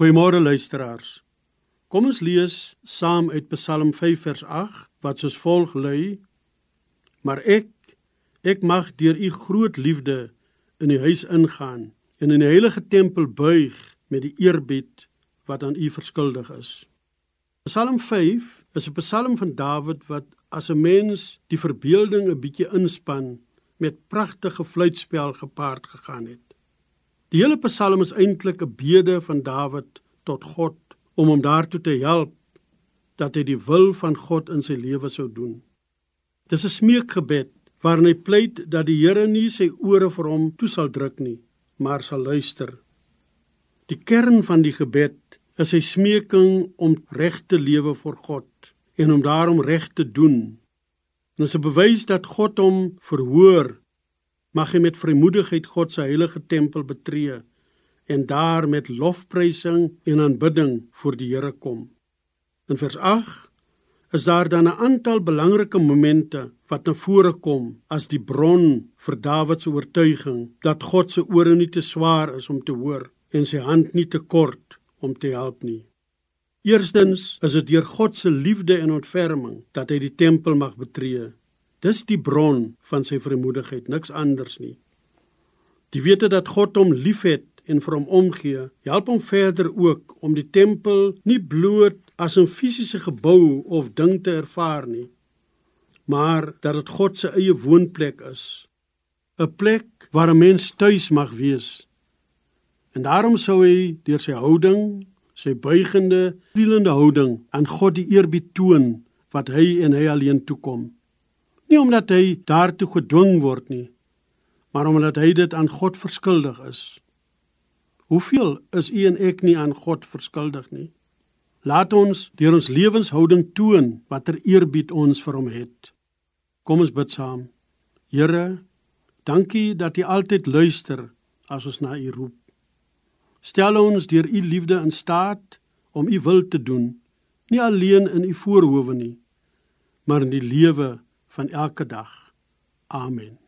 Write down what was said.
Goeiemôre luisteraars. Kom ons lees saam uit Psalm 5 vers 8 wat soos volg lui: Maar ek ek mag deur u groot liefde in die huis ingaan en in die heilige tempel buig met die eerbied wat aan u verskuldig is. Psalm 5 is 'n psalm van Dawid wat as 'n mens die verbeelding 'n bietjie inspann met pragtige fluitspel gepaard gegaan het. Die hele Psalm is eintlik 'n bede van Dawid tot God om hom daartoe te help dat hy die wil van God in sy lewe sou doen. Dis 'n smeekgebed waarin hy pleit dat die Here nie sy ore vir hom toe sal druk nie, maar sal luister. Die kern van die gebed is sy smeking om reg te lewe vir God en om daarom reg te doen En as 'n bewys dat God hom verhoor, mag hy met vrymoedigheid God se heilige tempel betree en daar met lofprysing en aanbidding voor die Here kom. In vers 8 is daar dan 'n aantal belangrike momente wat na vore kom as die bron vir Dawid se oortuiging dat God se ore nie te swaar is om te hoor en sy hand nie te kort om te help nie. Eerstens is dit deur God se liefde en ontferming dat hy die tempel mag betree. Dis die bron van sy vrymoedigheid, niks anders nie. Die wete dat God hom liefhet en vir hom omgee, help hom verder ook om die tempel nie bloot as 'n fisiese gebou of ding te ervaar nie, maar dat dit God se eie woonplek is. 'n Plek waar 'n mens tuis mag wees. En daarom sou hy deur sy houding sy buigende, vriendende houding aan God die eerbied toon wat hy en hy alleen toekom. Nie omdat hy daartoe gedwing word nie, maar omdat hy dit aan God verskuldig is. Hoeveel is u en ek nie aan God verskuldig nie? Laat ons deur ons lewenshouding toon watter eerbied ons vir hom het. Kom ons bid saam. Here, dankie dat U altyd luister as ons na U roep. Stel ons deur u liefde in staat om u wil te doen, nie alleen in u voorhoewe nie, maar in die lewe van elke dag. Amen.